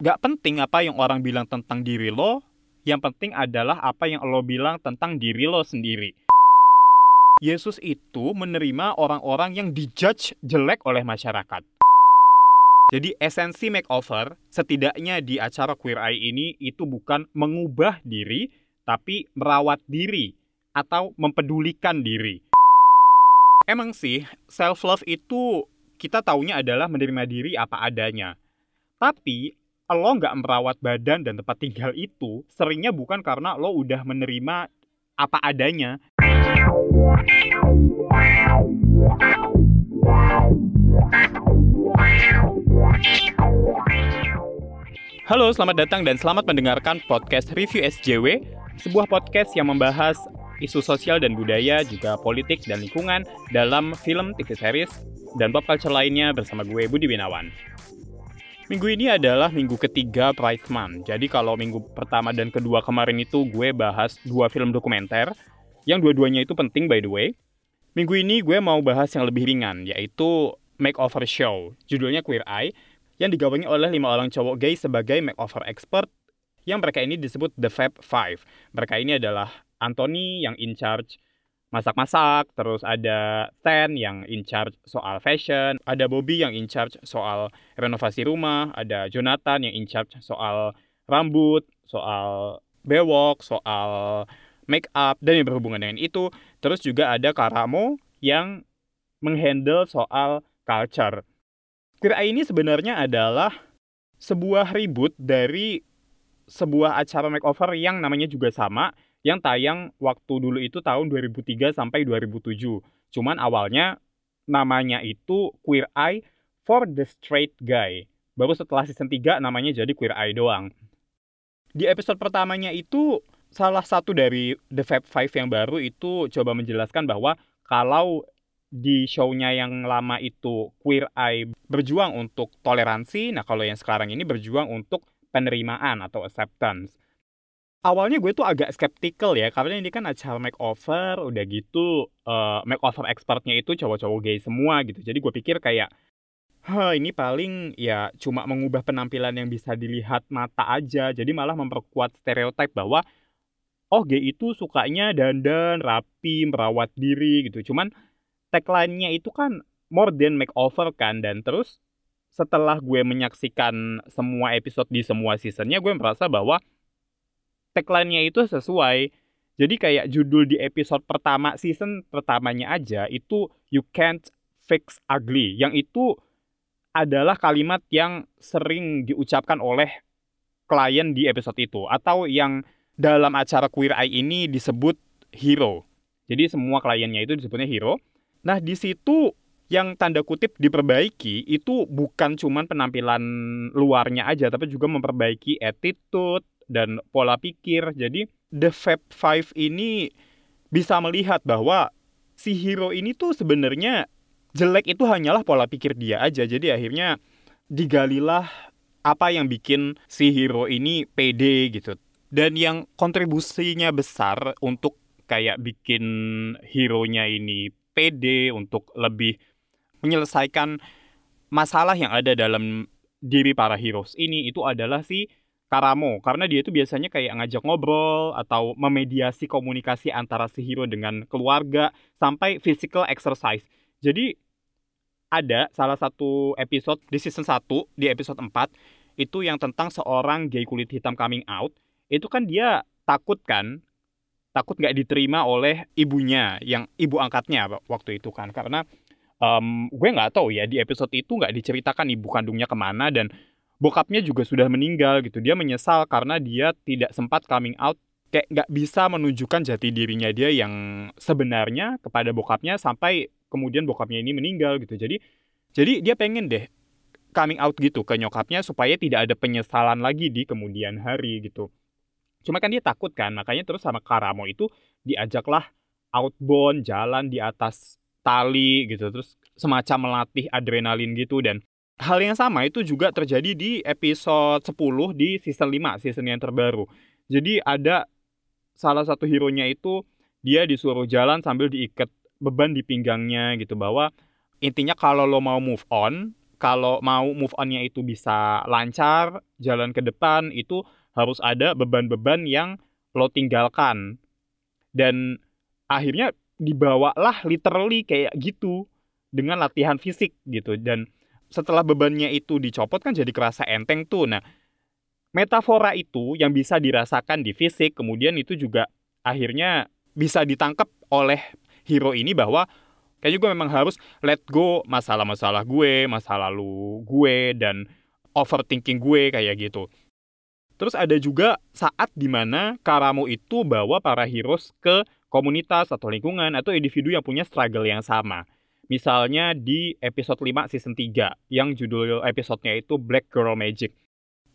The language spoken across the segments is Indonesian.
gak penting apa yang orang bilang tentang diri lo, yang penting adalah apa yang lo bilang tentang diri lo sendiri. Yesus itu menerima orang-orang yang dijudge jelek oleh masyarakat. Jadi esensi makeover setidaknya di acara Queer Eye ini itu bukan mengubah diri, tapi merawat diri atau mempedulikan diri. Emang sih, self love itu kita taunya adalah menerima diri apa adanya. Tapi lo nggak merawat badan dan tempat tinggal itu seringnya bukan karena lo udah menerima apa adanya. Halo, selamat datang dan selamat mendengarkan podcast Review SJW, sebuah podcast yang membahas isu sosial dan budaya, juga politik dan lingkungan dalam film, TV series, dan pop culture lainnya bersama gue Budi Winawan. Minggu ini adalah minggu ketiga Pride Month. Jadi kalau minggu pertama dan kedua kemarin itu gue bahas dua film dokumenter, yang dua-duanya itu penting by the way. Minggu ini gue mau bahas yang lebih ringan, yaitu Makeover Show. Judulnya Queer Eye, yang digawangi oleh lima orang cowok gay sebagai makeover expert yang mereka ini disebut The Fab Five. Mereka ini adalah Anthony yang in charge masak-masak, terus ada Stan yang in charge soal fashion, ada Bobby yang in charge soal renovasi rumah, ada Jonathan yang in charge soal rambut, soal bewok, soal make up dan yang berhubungan dengan itu. Terus juga ada Karamo yang menghandle soal culture. Eye ini sebenarnya adalah sebuah ribut dari sebuah acara makeover yang namanya juga sama, yang tayang waktu dulu itu tahun 2003 sampai 2007. Cuman awalnya namanya itu Queer Eye for the Straight Guy. Baru setelah season 3 namanya jadi Queer Eye doang. Di episode pertamanya itu salah satu dari The Fab Five yang baru itu coba menjelaskan bahwa kalau di show-nya yang lama itu Queer Eye berjuang untuk toleransi, nah kalau yang sekarang ini berjuang untuk penerimaan atau acceptance. Awalnya gue tuh agak skeptical ya, karena ini kan acara makeover, udah gitu uh, makeover expertnya itu cowok-cowok gay semua gitu. Jadi gue pikir kayak, Hah, ini paling ya cuma mengubah penampilan yang bisa dilihat mata aja. Jadi malah memperkuat stereotip bahwa oh gay itu sukanya dandan, rapi, merawat diri gitu. Cuman tagline-nya itu kan more than makeover kan dan terus setelah gue menyaksikan semua episode di semua seasonnya gue merasa bahwa tagline-nya itu sesuai jadi kayak judul di episode pertama season pertamanya aja itu you can't fix ugly yang itu adalah kalimat yang sering diucapkan oleh klien di episode itu atau yang dalam acara Queer Eye ini disebut hero. Jadi semua kliennya itu disebutnya hero. Nah, di situ yang tanda kutip diperbaiki itu bukan cuman penampilan luarnya aja, tapi juga memperbaiki attitude dan pola pikir. Jadi, The Fab Five ini bisa melihat bahwa si hero ini tuh sebenarnya jelek itu hanyalah pola pikir dia aja. Jadi akhirnya digalilah apa yang bikin si hero ini pede gitu. Dan yang kontribusinya besar untuk kayak bikin hero-nya ini pede untuk lebih menyelesaikan masalah yang ada dalam diri para heroes ini itu adalah si Karamo karena dia itu biasanya kayak ngajak ngobrol atau memediasi komunikasi antara si hero dengan keluarga sampai physical exercise. Jadi ada salah satu episode di season 1 di episode 4 itu yang tentang seorang gay kulit hitam coming out. Itu kan dia takut kan takut nggak diterima oleh ibunya yang ibu angkatnya waktu itu kan karena um, gue nggak tahu ya di episode itu nggak diceritakan ibu kandungnya ke mana dan bokapnya juga sudah meninggal gitu. Dia menyesal karena dia tidak sempat coming out. Kayak nggak bisa menunjukkan jati dirinya dia yang sebenarnya kepada bokapnya sampai kemudian bokapnya ini meninggal gitu. Jadi jadi dia pengen deh coming out gitu ke nyokapnya supaya tidak ada penyesalan lagi di kemudian hari gitu. Cuma kan dia takut kan, makanya terus sama Karamo itu diajaklah outbound, jalan di atas tali gitu, terus semacam melatih adrenalin gitu dan hal yang sama itu juga terjadi di episode 10 di season 5, season yang terbaru. Jadi ada salah satu hero-nya itu dia disuruh jalan sambil diikat beban di pinggangnya gitu bahwa intinya kalau lo mau move on kalau mau move on-nya itu bisa lancar, jalan ke depan itu harus ada beban-beban yang lo tinggalkan. Dan akhirnya dibawalah literally kayak gitu dengan latihan fisik gitu dan setelah bebannya itu dicopot kan jadi kerasa enteng tuh. Nah, metafora itu yang bisa dirasakan di fisik kemudian itu juga akhirnya bisa ditangkap oleh hero ini bahwa kayaknya gue memang harus let go masalah-masalah gue, masa lalu gue dan overthinking gue kayak gitu. Terus ada juga saat di mana Karamo itu bawa para heroes ke komunitas atau lingkungan atau individu yang punya struggle yang sama. Misalnya di episode 5 season 3 yang judul episodenya itu Black Girl Magic.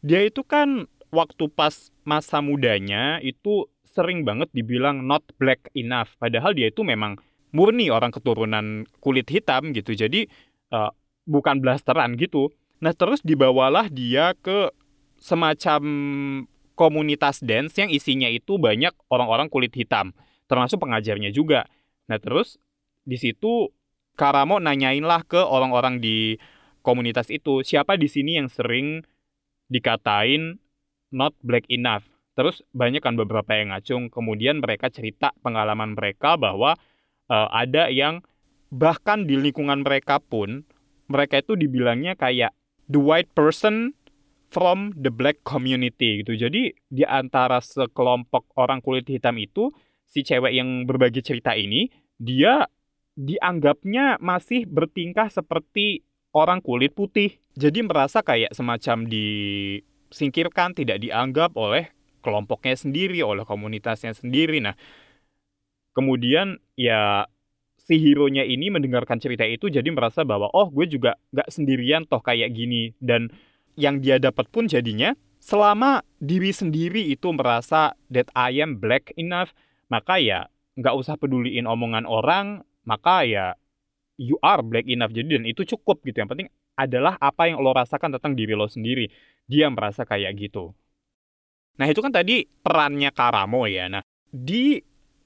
Dia itu kan waktu pas masa mudanya itu sering banget dibilang not black enough. Padahal dia itu memang murni orang keturunan kulit hitam gitu. Jadi uh, bukan blasteran gitu. Nah terus dibawalah dia ke semacam komunitas dance yang isinya itu banyak orang-orang kulit hitam termasuk pengajarnya juga. Nah terus di situ Karamo nanyain lah ke orang-orang di komunitas itu siapa di sini yang sering dikatain not black enough. Terus banyak kan beberapa yang ngacung. Kemudian mereka cerita pengalaman mereka bahwa uh, ada yang bahkan di lingkungan mereka pun mereka itu dibilangnya kayak the white person from the black community gitu. Jadi di antara sekelompok orang kulit hitam itu si cewek yang berbagi cerita ini dia dianggapnya masih bertingkah seperti orang kulit putih. Jadi merasa kayak semacam disingkirkan, tidak dianggap oleh kelompoknya sendiri, oleh komunitasnya sendiri. Nah, kemudian ya si hero-nya ini mendengarkan cerita itu jadi merasa bahwa oh gue juga nggak sendirian toh kayak gini dan yang dia dapat pun jadinya selama diri sendiri itu merasa that I am black enough maka ya nggak usah peduliin omongan orang, maka ya you are black enough. Jadi dan itu cukup gitu. Yang penting adalah apa yang lo rasakan tentang diri lo sendiri. Dia merasa kayak gitu. Nah itu kan tadi perannya Karamo ya. Nah di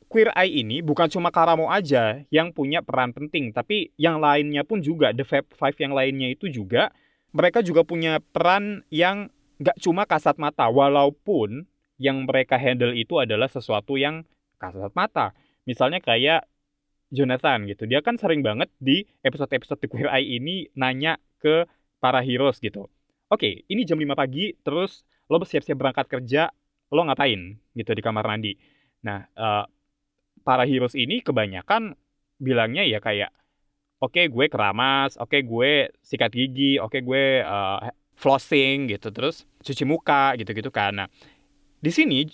Queer Eye ini bukan cuma Karamo aja yang punya peran penting, tapi yang lainnya pun juga, The Fab Five yang lainnya itu juga, mereka juga punya peran yang nggak cuma kasat mata, walaupun yang mereka handle itu adalah sesuatu yang kasat mata. Misalnya kayak Jonathan gitu. Dia kan sering banget di episode-episode The Queer Eye ini nanya ke para heroes gitu. Oke, ini jam 5 pagi, terus lo bersiap-siap berangkat kerja, lo ngapain gitu di kamar mandi. Nah, uh, para heroes ini kebanyakan bilangnya ya kayak, oke okay, gue keramas, oke okay, gue sikat gigi, oke okay, gue uh, flossing gitu, terus cuci muka gitu-gitu kan. Nah, di sini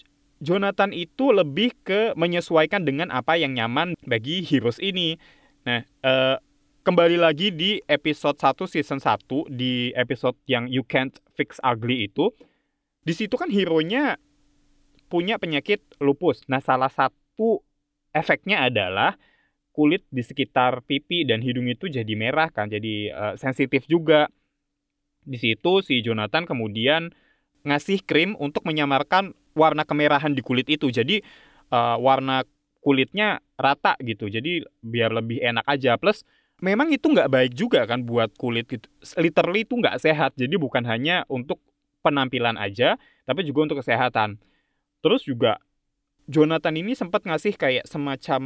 Jonathan itu lebih ke menyesuaikan dengan apa yang nyaman bagi heroes ini. Nah, uh, kembali lagi di episode 1 season 1 di episode yang You Can't Fix Ugly itu, di situ kan hero-nya punya penyakit lupus. Nah, salah satu efeknya adalah kulit di sekitar pipi dan hidung itu jadi merah kan, jadi uh, sensitif juga. Di situ si Jonathan kemudian ngasih krim untuk menyamarkan warna kemerahan di kulit itu. Jadi uh, warna kulitnya rata gitu. Jadi biar lebih enak aja. Plus memang itu nggak baik juga kan buat kulit gitu. Literally itu nggak sehat. Jadi bukan hanya untuk penampilan aja, tapi juga untuk kesehatan. Terus juga Jonathan ini sempat ngasih kayak semacam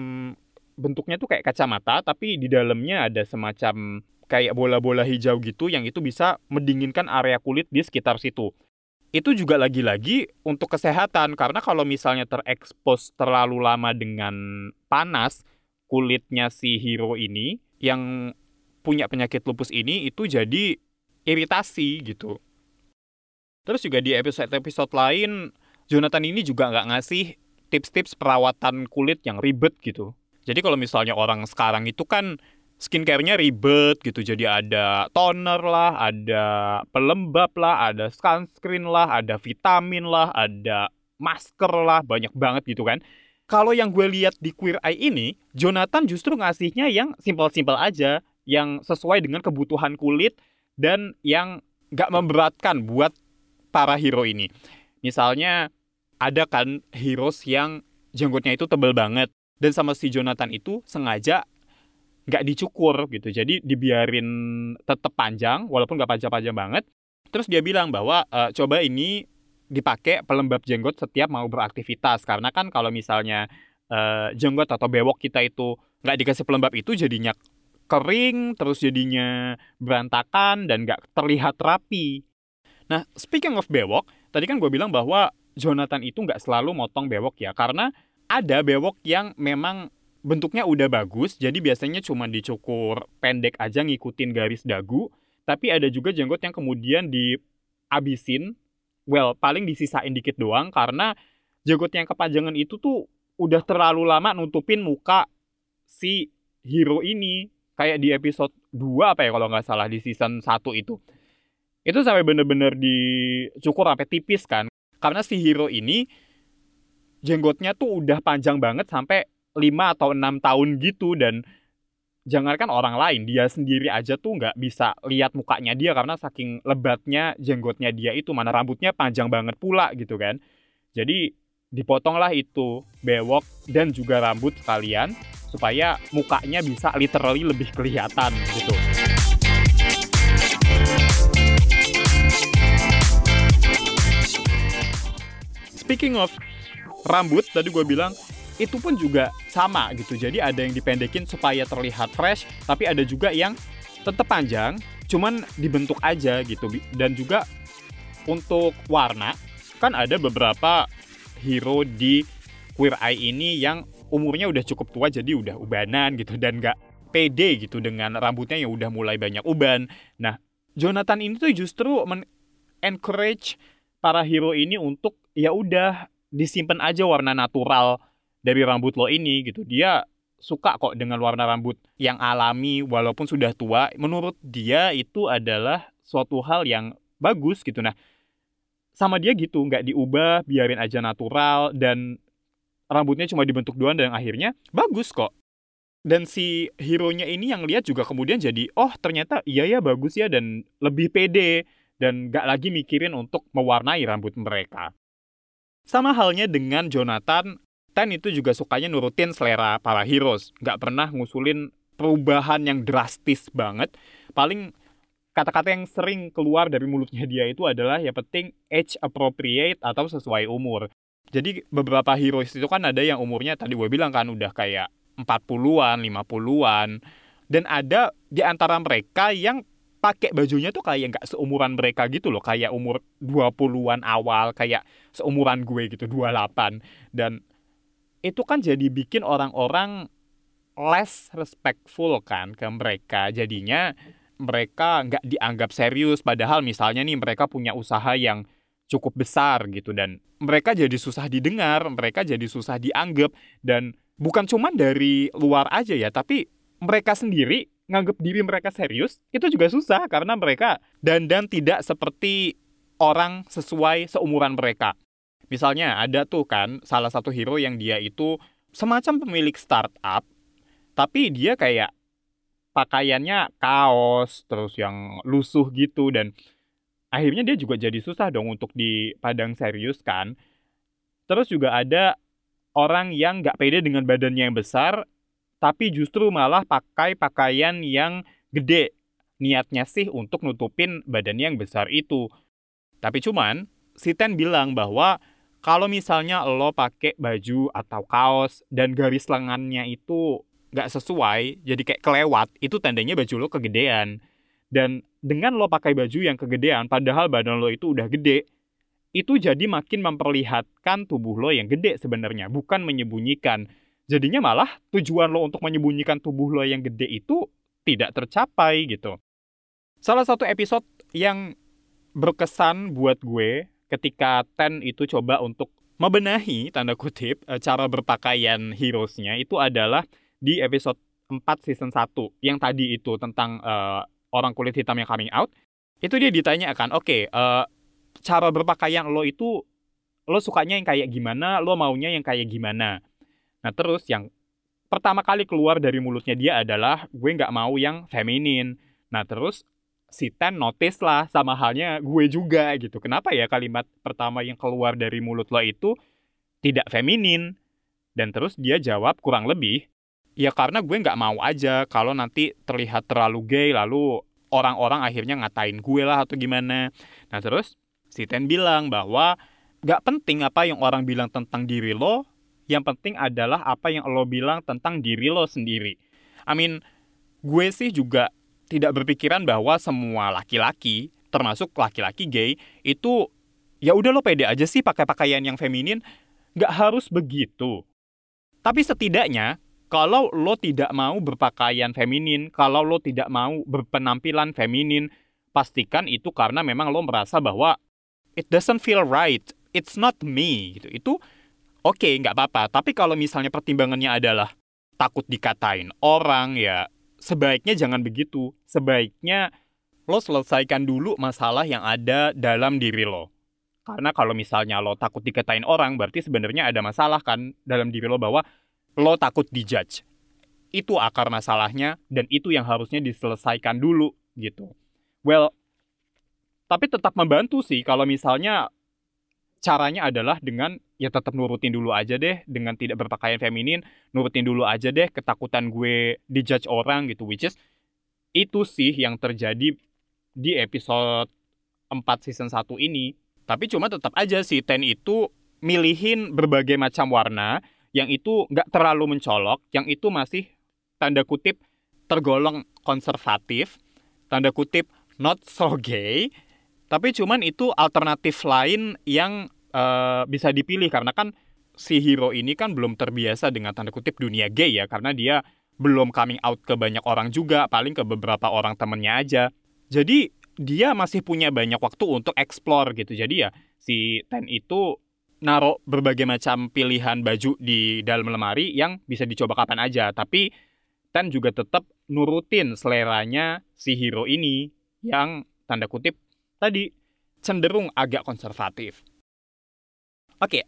bentuknya tuh kayak kacamata, tapi di dalamnya ada semacam kayak bola-bola hijau gitu yang itu bisa mendinginkan area kulit di sekitar situ itu juga lagi-lagi untuk kesehatan karena kalau misalnya terekspos terlalu lama dengan panas kulitnya si hero ini yang punya penyakit lupus ini itu jadi iritasi gitu. Terus juga di episode-episode lain Jonathan ini juga nggak ngasih tips-tips perawatan kulit yang ribet gitu. Jadi kalau misalnya orang sekarang itu kan skincare-nya ribet gitu. Jadi ada toner lah, ada pelembab lah, ada sunscreen lah, ada vitamin lah, ada masker lah, banyak banget gitu kan. Kalau yang gue lihat di Queer Eye ini, Jonathan justru ngasihnya yang simpel-simpel aja, yang sesuai dengan kebutuhan kulit dan yang gak memberatkan buat para hero ini. Misalnya ada kan heroes yang jenggotnya itu tebel banget dan sama si Jonathan itu sengaja nggak dicukur gitu. Jadi dibiarin tetap panjang walaupun nggak panjang-panjang banget. Terus dia bilang bahwa e, coba ini dipakai pelembab jenggot setiap mau beraktivitas karena kan kalau misalnya uh, jenggot atau bewok kita itu nggak dikasih pelembab itu jadinya kering terus jadinya berantakan dan nggak terlihat rapi. Nah speaking of bewok, tadi kan gue bilang bahwa Jonathan itu nggak selalu motong bewok ya karena ada bewok yang memang bentuknya udah bagus jadi biasanya cuma dicukur pendek aja ngikutin garis dagu tapi ada juga jenggot yang kemudian diabisin well paling disisain dikit doang karena jenggot yang kepanjangan itu tuh udah terlalu lama nutupin muka si hero ini. Kayak di episode 2 apa ya kalau nggak salah di season 1 itu. Itu sampai bener-bener dicukur sampai tipis kan. Karena si hero ini jenggotnya tuh udah panjang banget sampai 5 atau 6 tahun gitu dan jangankan orang lain, dia sendiri aja tuh nggak bisa lihat mukanya dia karena saking lebatnya jenggotnya dia itu, mana rambutnya panjang banget pula gitu kan. Jadi dipotonglah itu bewok dan juga rambut sekalian supaya mukanya bisa literally lebih kelihatan gitu. Speaking of rambut, tadi gue bilang itu pun juga sama gitu. Jadi ada yang dipendekin supaya terlihat fresh, tapi ada juga yang tetap panjang, cuman dibentuk aja gitu. Dan juga untuk warna, kan ada beberapa hero di Queer Eye ini yang umurnya udah cukup tua jadi udah ubanan gitu dan nggak pede gitu dengan rambutnya yang udah mulai banyak uban. Nah, Jonathan ini tuh justru men encourage para hero ini untuk ya udah disimpan aja warna natural dari rambut lo ini gitu. Dia suka kok dengan warna rambut yang alami walaupun sudah tua. Menurut dia itu adalah suatu hal yang bagus gitu. Nah, sama dia gitu, nggak diubah, biarin aja natural dan rambutnya cuma dibentuk doang dan akhirnya bagus kok. Dan si hero-nya ini yang lihat juga kemudian jadi, oh ternyata iya ya bagus ya dan lebih pede dan nggak lagi mikirin untuk mewarnai rambut mereka. Sama halnya dengan Jonathan Ten itu juga sukanya nurutin selera para heroes, nggak pernah ngusulin perubahan yang drastis banget. Paling kata-kata yang sering keluar dari mulutnya dia itu adalah ya penting age appropriate atau sesuai umur. Jadi beberapa heroes itu kan ada yang umurnya tadi gue bilang kan udah kayak 40-an, 50-an. Dan ada di antara mereka yang pakai bajunya tuh kayak nggak seumuran mereka gitu loh. Kayak umur 20-an awal, kayak seumuran gue gitu, 28. Dan itu kan jadi bikin orang-orang less respectful kan ke mereka. Jadinya mereka nggak dianggap serius. Padahal misalnya nih mereka punya usaha yang cukup besar gitu dan mereka jadi susah didengar, mereka jadi susah dianggap dan bukan cuma dari luar aja ya, tapi mereka sendiri nganggap diri mereka serius itu juga susah karena mereka dandan tidak seperti orang sesuai seumuran mereka. Misalnya ada tuh kan salah satu hero yang dia itu semacam pemilik startup, tapi dia kayak pakaiannya kaos terus yang lusuh gitu dan akhirnya dia juga jadi susah dong untuk dipandang serius kan. Terus juga ada orang yang nggak pede dengan badannya yang besar, tapi justru malah pakai pakaian yang gede. Niatnya sih untuk nutupin badannya yang besar itu. Tapi cuman, si Ten bilang bahwa kalau misalnya lo pakai baju atau kaos dan garis lengannya itu nggak sesuai, jadi kayak kelewat, itu tandanya baju lo kegedean. Dan dengan lo pakai baju yang kegedean, padahal badan lo itu udah gede, itu jadi makin memperlihatkan tubuh lo yang gede sebenarnya, bukan menyembunyikan. Jadinya malah tujuan lo untuk menyembunyikan tubuh lo yang gede itu tidak tercapai gitu. Salah satu episode yang berkesan buat gue ketika Ten itu coba untuk membenahi tanda kutip eh, cara berpakaian heroesnya itu adalah di episode 4 season 1 yang tadi itu tentang uh, orang kulit hitam yang coming out itu dia ditanyakan oke okay, uh, eh, cara berpakaian lo itu lo sukanya yang kayak gimana? Lo maunya yang kayak gimana? Nah terus yang pertama kali keluar dari mulutnya dia adalah gue nggak mau yang feminin. Nah terus si Ten notice lah sama halnya gue juga gitu. Kenapa ya kalimat pertama yang keluar dari mulut lo itu tidak feminin? Dan terus dia jawab kurang lebih, Ya karena gue nggak mau aja kalau nanti terlihat terlalu gay lalu orang-orang akhirnya ngatain gue lah atau gimana. Nah terus si Ten bilang bahwa nggak penting apa yang orang bilang tentang diri lo, yang penting adalah apa yang lo bilang tentang diri lo sendiri. I mean, gue sih juga tidak berpikiran bahwa semua laki-laki, termasuk laki-laki gay, itu ya udah lo pede aja sih pakai pakaian yang feminin, nggak harus begitu. Tapi setidaknya kalau lo tidak mau berpakaian feminin, kalau lo tidak mau berpenampilan feminin, pastikan itu karena memang lo merasa bahwa it doesn't feel right, it's not me gitu. Itu oke okay, nggak apa-apa. Tapi kalau misalnya pertimbangannya adalah takut dikatain orang ya sebaiknya jangan begitu. Sebaiknya lo selesaikan dulu masalah yang ada dalam diri lo. Karena kalau misalnya lo takut dikatain orang, berarti sebenarnya ada masalah kan dalam diri lo bahwa lo takut dijudge. Itu akar masalahnya dan itu yang harusnya diselesaikan dulu gitu. Well, tapi tetap membantu sih kalau misalnya caranya adalah dengan ya tetap nurutin dulu aja deh dengan tidak berpakaian feminin, nurutin dulu aja deh ketakutan gue dijudge orang gitu which is itu sih yang terjadi di episode 4 season 1 ini. Tapi cuma tetap aja si Ten itu milihin berbagai macam warna yang itu nggak terlalu mencolok, yang itu masih tanda kutip tergolong konservatif, tanda kutip not so gay, tapi cuman itu alternatif lain yang uh, bisa dipilih karena kan si hero ini kan belum terbiasa dengan tanda kutip dunia gay ya karena dia belum coming out ke banyak orang juga, paling ke beberapa orang temennya aja. Jadi dia masih punya banyak waktu untuk explore gitu. Jadi ya si Ten itu naruh berbagai macam pilihan baju di dalam lemari yang bisa dicoba kapan aja. Tapi Ten juga tetap nurutin seleranya si hero ini yang tanda kutip tadi cenderung agak konservatif. Oke,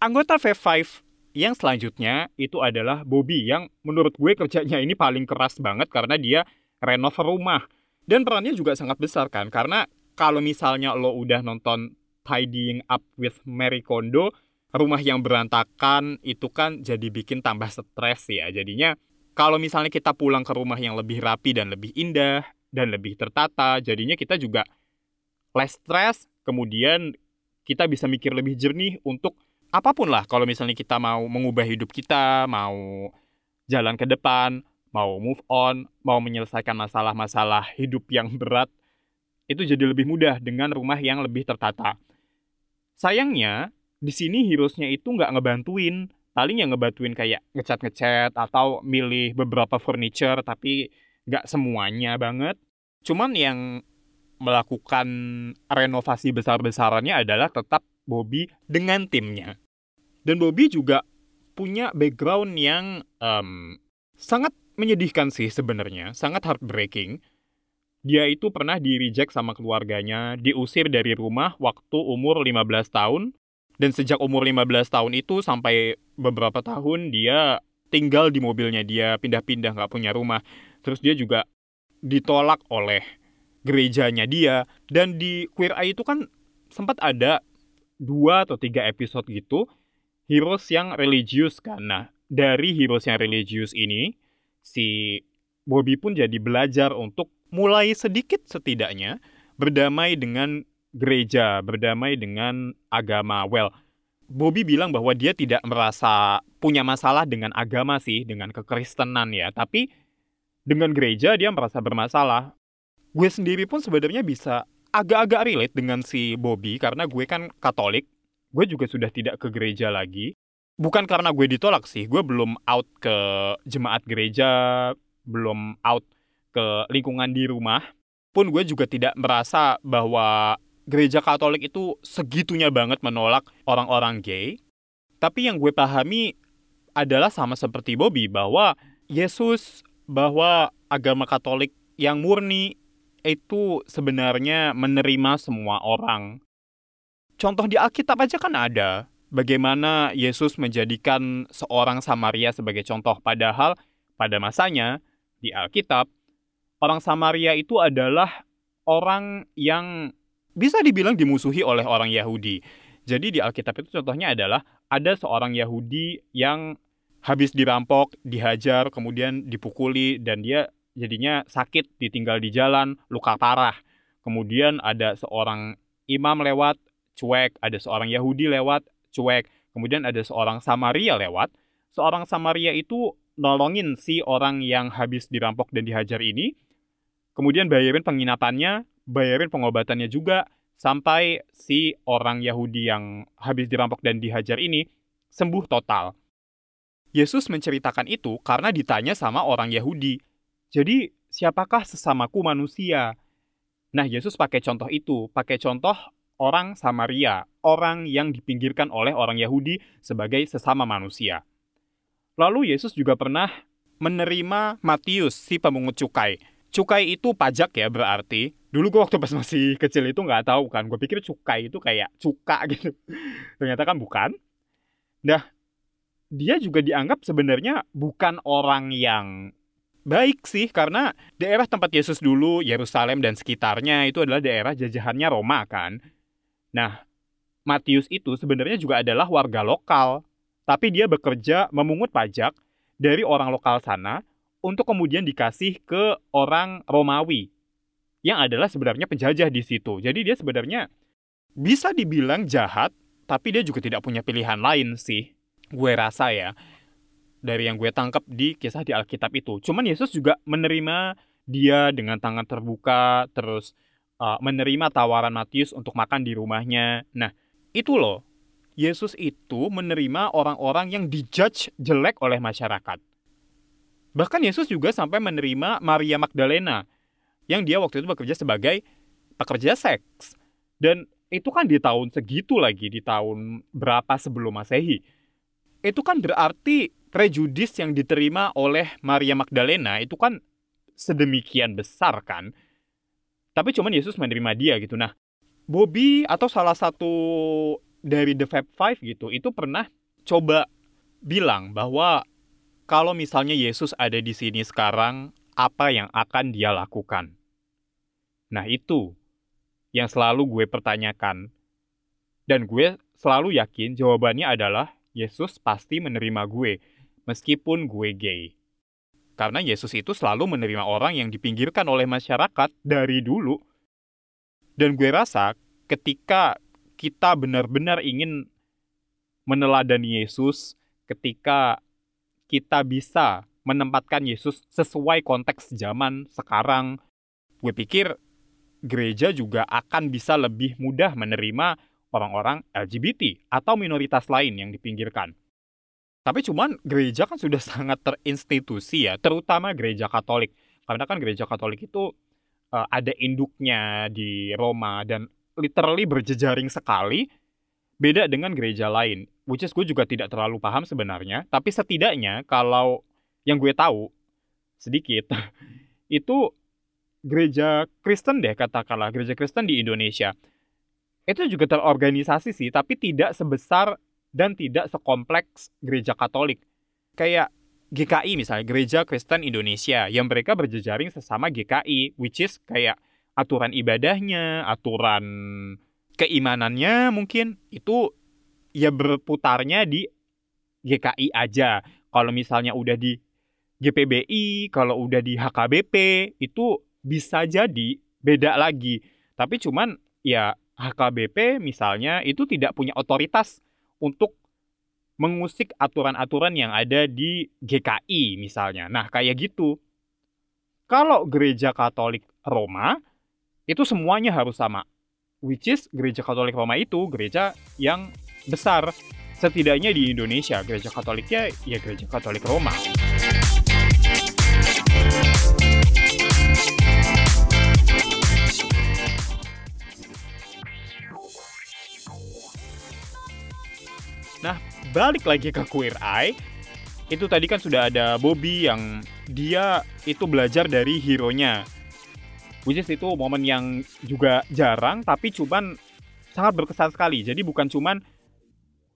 anggota V5 yang selanjutnya itu adalah Bobby yang menurut gue kerjanya ini paling keras banget karena dia renov rumah. Dan perannya juga sangat besar kan, karena kalau misalnya lo udah nonton tidying up with Mary Kondo, rumah yang berantakan itu kan jadi bikin tambah stres ya. Jadinya kalau misalnya kita pulang ke rumah yang lebih rapi dan lebih indah dan lebih tertata, jadinya kita juga less stress, kemudian kita bisa mikir lebih jernih untuk apa pun lah. Kalau misalnya kita mau mengubah hidup kita, mau jalan ke depan, mau move on, mau menyelesaikan masalah-masalah hidup yang berat, itu jadi lebih mudah dengan rumah yang lebih tertata. Sayangnya, di sini heroesnya itu nggak ngebantuin. Paling yang ngebantuin kayak ngecat-ngecat atau milih beberapa furniture, tapi nggak semuanya banget. Cuman yang melakukan renovasi besar-besarannya adalah tetap Bobby dengan timnya. Dan Bobby juga punya background yang um, sangat menyedihkan sih sebenarnya, sangat heartbreaking dia itu pernah di reject sama keluarganya, diusir dari rumah waktu umur 15 tahun, dan sejak umur 15 tahun itu sampai beberapa tahun dia tinggal di mobilnya dia, pindah-pindah nggak punya rumah. Terus dia juga ditolak oleh gerejanya dia, dan di Queer Eye itu kan sempat ada dua atau tiga episode gitu, heroes yang religius kan. Nah, dari heroes yang religius ini, si Bobby pun jadi belajar untuk mulai sedikit setidaknya berdamai dengan gereja, berdamai dengan agama. Well, Bobby bilang bahwa dia tidak merasa punya masalah dengan agama sih, dengan kekristenan ya, tapi dengan gereja dia merasa bermasalah. Gue sendiri pun sebenarnya bisa agak-agak relate dengan si Bobby karena gue kan Katolik. Gue juga sudah tidak ke gereja lagi. Bukan karena gue ditolak sih, gue belum out ke jemaat gereja, belum out ke lingkungan di rumah pun gue juga tidak merasa bahwa gereja Katolik itu segitunya banget menolak orang-orang gay. Tapi yang gue pahami adalah sama seperti Bobby bahwa Yesus bahwa agama Katolik yang murni itu sebenarnya menerima semua orang. Contoh di Alkitab aja kan ada bagaimana Yesus menjadikan seorang Samaria sebagai contoh padahal pada masanya di Alkitab orang Samaria itu adalah orang yang bisa dibilang dimusuhi oleh orang Yahudi. Jadi di Alkitab itu contohnya adalah ada seorang Yahudi yang habis dirampok, dihajar, kemudian dipukuli dan dia jadinya sakit, ditinggal di jalan, luka parah. Kemudian ada seorang imam lewat, cuek, ada seorang Yahudi lewat, cuek. Kemudian ada seorang Samaria lewat. Seorang Samaria itu nolongin si orang yang habis dirampok dan dihajar ini. Kemudian bayarin penginapannya, bayarin pengobatannya juga, sampai si orang Yahudi yang habis dirampok dan dihajar ini sembuh total. Yesus menceritakan itu karena ditanya sama orang Yahudi. Jadi, siapakah sesamaku manusia? Nah, Yesus pakai contoh itu, pakai contoh orang Samaria, orang yang dipinggirkan oleh orang Yahudi sebagai sesama manusia. Lalu Yesus juga pernah menerima Matius, si pemungut cukai. Cukai itu pajak ya berarti. Dulu gue waktu pas masih kecil itu nggak tahu kan. Gue pikir cukai itu kayak cuka gitu. Ternyata kan bukan. Nah, dia juga dianggap sebenarnya bukan orang yang baik sih karena daerah tempat Yesus dulu Yerusalem dan sekitarnya itu adalah daerah jajahannya Roma kan. Nah, Matius itu sebenarnya juga adalah warga lokal, tapi dia bekerja memungut pajak dari orang lokal sana untuk kemudian dikasih ke orang Romawi yang adalah sebenarnya penjajah di situ. Jadi dia sebenarnya bisa dibilang jahat, tapi dia juga tidak punya pilihan lain sih gue rasa ya dari yang gue tangkap di kisah di Alkitab itu. Cuman Yesus juga menerima dia dengan tangan terbuka, terus uh, menerima tawaran Matius untuk makan di rumahnya. Nah, itu loh. Yesus itu menerima orang-orang yang dijudge jelek oleh masyarakat. Bahkan Yesus juga sampai menerima Maria Magdalena, yang dia waktu itu bekerja sebagai pekerja seks. Dan itu kan di tahun segitu lagi, di tahun berapa sebelum Masehi itu kan berarti prejudis yang diterima oleh Maria Magdalena itu kan sedemikian besar kan. Tapi cuman Yesus menerima dia gitu. Nah, Bobby atau salah satu dari The Fab Five gitu, itu pernah coba bilang bahwa kalau misalnya Yesus ada di sini sekarang, apa yang akan dia lakukan? Nah itu yang selalu gue pertanyakan. Dan gue selalu yakin jawabannya adalah Yesus pasti menerima gue, meskipun gue gay. Karena Yesus itu selalu menerima orang yang dipinggirkan oleh masyarakat dari dulu. Dan gue rasa ketika kita benar-benar ingin meneladani Yesus, ketika kita bisa menempatkan Yesus sesuai konteks zaman sekarang, gue pikir gereja juga akan bisa lebih mudah menerima orang-orang LGBT atau minoritas lain yang dipinggirkan. Tapi cuman gereja kan sudah sangat terinstitusi ya, terutama gereja Katolik. Karena kan gereja Katolik itu uh, ada induknya di Roma dan literally berjejaring sekali beda dengan gereja lain. Which is gue juga tidak terlalu paham sebenarnya, tapi setidaknya kalau yang gue tahu sedikit itu gereja Kristen deh katakanlah gereja Kristen di Indonesia itu juga terorganisasi sih, tapi tidak sebesar dan tidak sekompleks gereja Katolik. Kayak GKI misalnya, Gereja Kristen Indonesia, yang mereka berjejaring sesama GKI, which is kayak aturan ibadahnya, aturan keimanannya mungkin itu ya berputarnya di GKI aja. Kalau misalnya udah di GPBI, kalau udah di HKBP, itu bisa jadi beda lagi. Tapi cuman ya HKBP misalnya itu tidak punya otoritas untuk mengusik aturan-aturan yang ada di GKI misalnya. Nah, kayak gitu. Kalau gereja Katolik Roma itu semuanya harus sama. Which is gereja Katolik Roma itu gereja yang besar. Setidaknya di Indonesia, gereja Katoliknya ya gereja Katolik Roma. Nah, balik lagi ke Queer Eye. Itu tadi kan sudah ada Bobby yang dia itu belajar dari hero-nya. Which is itu momen yang juga jarang tapi cuman sangat berkesan sekali. Jadi bukan cuman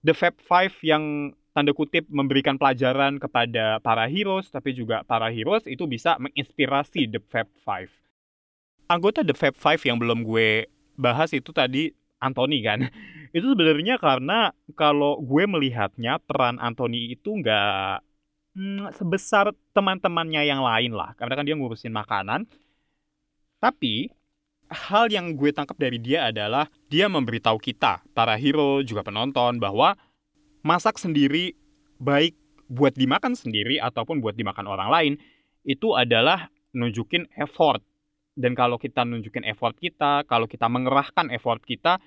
The Fab Five yang tanda kutip memberikan pelajaran kepada para heroes, tapi juga para heroes itu bisa menginspirasi The Fab Five. Anggota The Fab Five yang belum gue bahas itu tadi Anthony kan itu sebenarnya karena kalau gue melihatnya peran Anthony itu nggak hmm, sebesar teman-temannya yang lain lah. Karena kan dia ngurusin makanan. Tapi hal yang gue tangkap dari dia adalah dia memberitahu kita, para hero juga penonton, bahwa masak sendiri baik buat dimakan sendiri ataupun buat dimakan orang lain itu adalah nunjukin effort. Dan kalau kita nunjukin effort kita, kalau kita mengerahkan effort kita,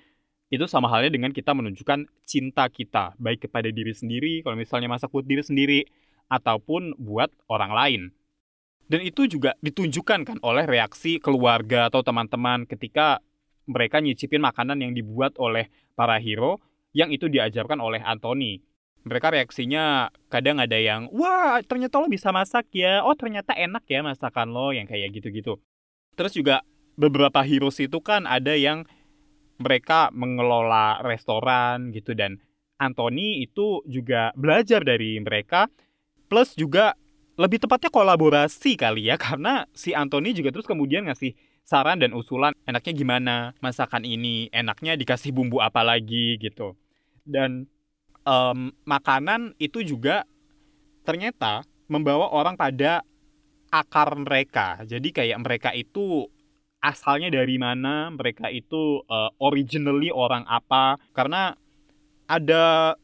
itu sama halnya dengan kita menunjukkan cinta kita, baik kepada diri sendiri, kalau misalnya masak buat diri sendiri, ataupun buat orang lain. Dan itu juga ditunjukkan kan oleh reaksi keluarga atau teman-teman ketika mereka nyicipin makanan yang dibuat oleh para hero yang itu diajarkan oleh Anthony. Mereka reaksinya kadang ada yang wah ternyata lo bisa masak ya. Oh ternyata enak ya masakan lo yang kayak gitu-gitu. Terus juga beberapa heroes itu kan ada yang mereka mengelola restoran gitu. Dan Anthony itu juga belajar dari mereka. Plus juga lebih tepatnya kolaborasi kali ya. Karena si Anthony juga terus kemudian ngasih saran dan usulan enaknya gimana? Masakan ini enaknya dikasih bumbu apa lagi? gitu. Dan um, makanan itu juga ternyata membawa orang pada akar mereka. Jadi kayak mereka itu asalnya dari mana, mereka itu uh, originally orang apa. Karena ada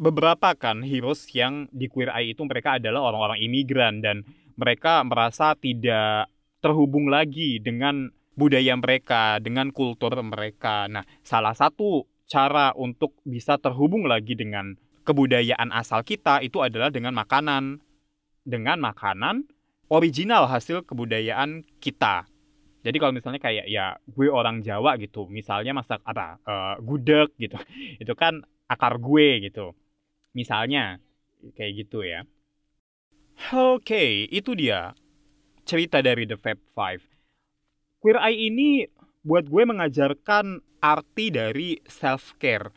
beberapa kan heroes yang di Queer Eye itu mereka adalah orang-orang imigran dan mereka merasa tidak terhubung lagi dengan budaya mereka, dengan kultur mereka. Nah, salah satu cara untuk bisa terhubung lagi dengan kebudayaan asal kita itu adalah dengan makanan. Dengan makanan original hasil kebudayaan kita. Jadi kalau misalnya kayak ya gue orang Jawa gitu, misalnya masak apa uh, gudeg gitu, itu kan akar gue gitu. Misalnya kayak gitu ya. Oke, okay, itu dia cerita dari The Fab Five. Queer Eye ini buat gue mengajarkan arti dari self care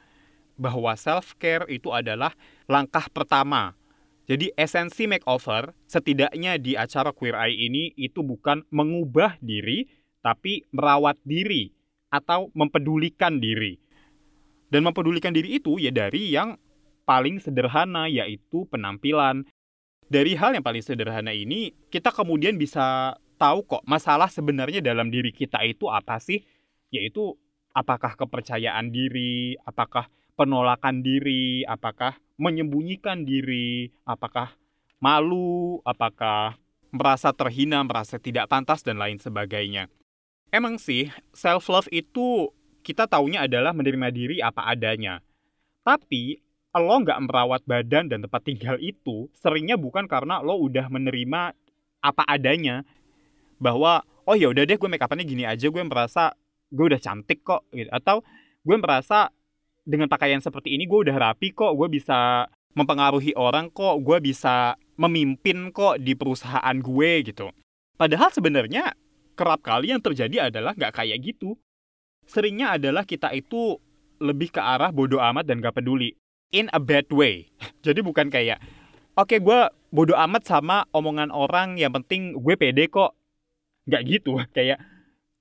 bahwa self care itu adalah langkah pertama. Jadi esensi makeover setidaknya di acara Queer Eye ini itu bukan mengubah diri tapi merawat diri atau mempedulikan diri. Dan mempedulikan diri itu ya dari yang paling sederhana yaitu penampilan. Dari hal yang paling sederhana ini kita kemudian bisa tahu kok masalah sebenarnya dalam diri kita itu apa sih? Yaitu apakah kepercayaan diri, apakah penolakan diri, apakah menyembunyikan diri, apakah malu, apakah merasa terhina, merasa tidak pantas, dan lain sebagainya. Emang sih, self-love itu kita taunya adalah menerima diri apa adanya. Tapi, lo nggak merawat badan dan tempat tinggal itu, seringnya bukan karena lo udah menerima apa adanya. Bahwa, oh ya udah deh gue make upannya gini aja, gue merasa gue udah cantik kok gitu atau gue merasa dengan pakaian seperti ini gue udah rapi kok gue bisa mempengaruhi orang kok gue bisa memimpin kok di perusahaan gue gitu. Padahal sebenarnya kerap kali yang terjadi adalah nggak kayak gitu. Seringnya adalah kita itu lebih ke arah bodoh amat dan gak peduli. In a bad way. Jadi bukan kayak oke okay, gue bodoh amat sama omongan orang yang penting gue pede kok. Nggak gitu. Kayak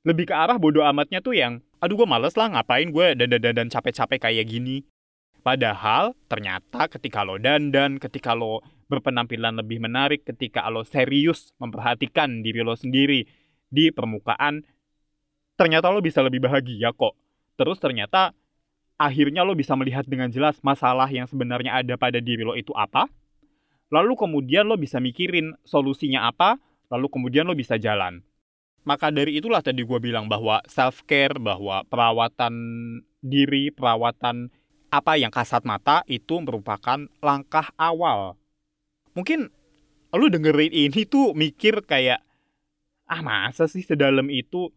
lebih ke arah bodoh amatnya tuh yang aduh gue males lah ngapain gue dandan dan capek-capek kayak gini. Padahal ternyata ketika lo dandan ketika lo berpenampilan lebih menarik ketika lo serius memperhatikan diri lo sendiri di permukaan ternyata lo bisa lebih bahagia kok. Terus ternyata akhirnya lo bisa melihat dengan jelas masalah yang sebenarnya ada pada diri lo itu apa. Lalu kemudian lo bisa mikirin solusinya apa lalu kemudian lo bisa jalan maka dari itulah tadi gue bilang bahwa self care, bahwa perawatan diri, perawatan apa yang kasat mata itu merupakan langkah awal. Mungkin lu dengerin ini tuh mikir kayak ah masa sih sedalam itu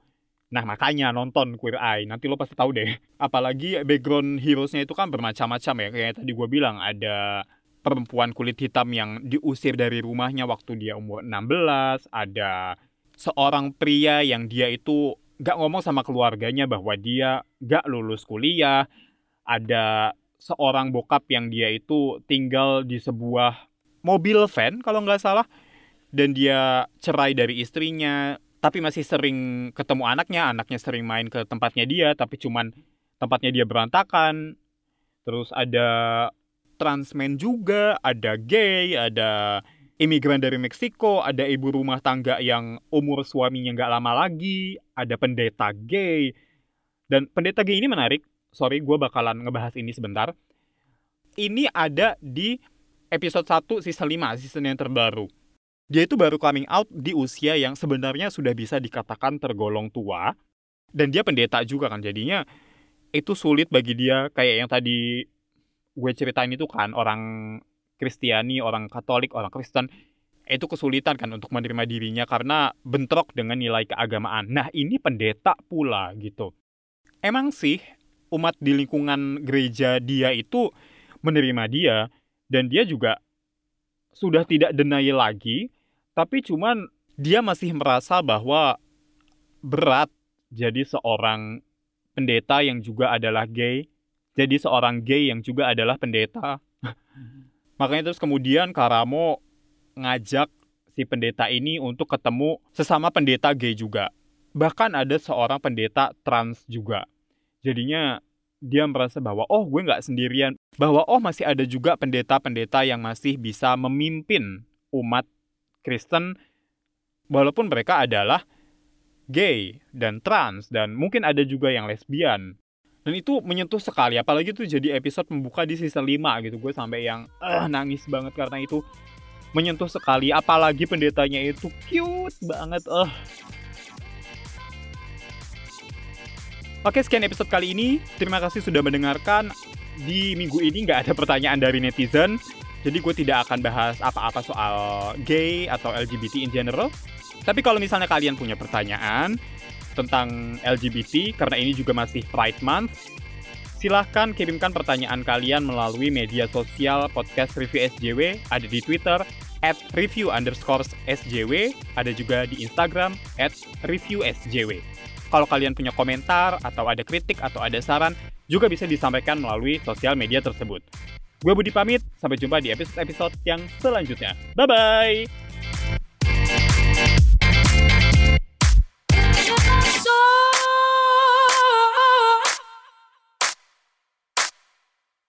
Nah makanya nonton Queer Eye, nanti lo pasti tahu deh. Apalagi background heroesnya itu kan bermacam-macam ya. Kayak tadi gue bilang ada perempuan kulit hitam yang diusir dari rumahnya waktu dia umur 16, ada seorang pria yang dia itu gak ngomong sama keluarganya bahwa dia gak lulus kuliah, ada seorang bokap yang dia itu tinggal di sebuah mobil van kalau nggak salah, dan dia cerai dari istrinya, tapi masih sering ketemu anaknya, anaknya sering main ke tempatnya dia, tapi cuman tempatnya dia berantakan. Terus ada transmen juga, ada gay, ada imigran dari Meksiko, ada ibu rumah tangga yang umur suaminya nggak lama lagi, ada pendeta gay. Dan pendeta gay ini menarik, sorry gue bakalan ngebahas ini sebentar. Ini ada di episode 1 season 5, season yang terbaru. Dia itu baru coming out di usia yang sebenarnya sudah bisa dikatakan tergolong tua. Dan dia pendeta juga kan, jadinya itu sulit bagi dia kayak yang tadi gue ceritain itu kan orang Kristiani, orang Katolik, orang Kristen itu kesulitan kan untuk menerima dirinya karena bentrok dengan nilai keagamaan. Nah, ini pendeta pula gitu. Emang sih umat di lingkungan gereja dia itu menerima dia dan dia juga sudah tidak denial lagi, tapi cuman dia masih merasa bahwa berat jadi seorang pendeta yang juga adalah gay, jadi seorang gay yang juga adalah pendeta. Makanya terus kemudian Karamo ngajak si pendeta ini untuk ketemu sesama pendeta gay juga. Bahkan ada seorang pendeta trans juga. Jadinya dia merasa bahwa oh gue nggak sendirian. Bahwa oh masih ada juga pendeta-pendeta yang masih bisa memimpin umat Kristen walaupun mereka adalah gay dan trans dan mungkin ada juga yang lesbian dan itu menyentuh sekali apalagi itu jadi episode membuka di season 5 gitu. Gue sampai yang uh, nangis banget karena itu. Menyentuh sekali apalagi pendetanya itu cute banget uh. Oke sekian episode kali ini. Terima kasih sudah mendengarkan. Di minggu ini nggak ada pertanyaan dari netizen jadi gue tidak akan bahas apa-apa soal gay atau LGBT in general. Tapi kalau misalnya kalian punya pertanyaan tentang LGBT karena ini juga masih Pride Month. Silahkan kirimkan pertanyaan kalian melalui media sosial podcast Review SJW, ada di Twitter, at review underscore SJW, ada juga di Instagram, at review SJW. Kalau kalian punya komentar, atau ada kritik, atau ada saran, juga bisa disampaikan melalui sosial media tersebut. Gue Budi pamit, sampai jumpa di episode-episode yang selanjutnya. Bye-bye!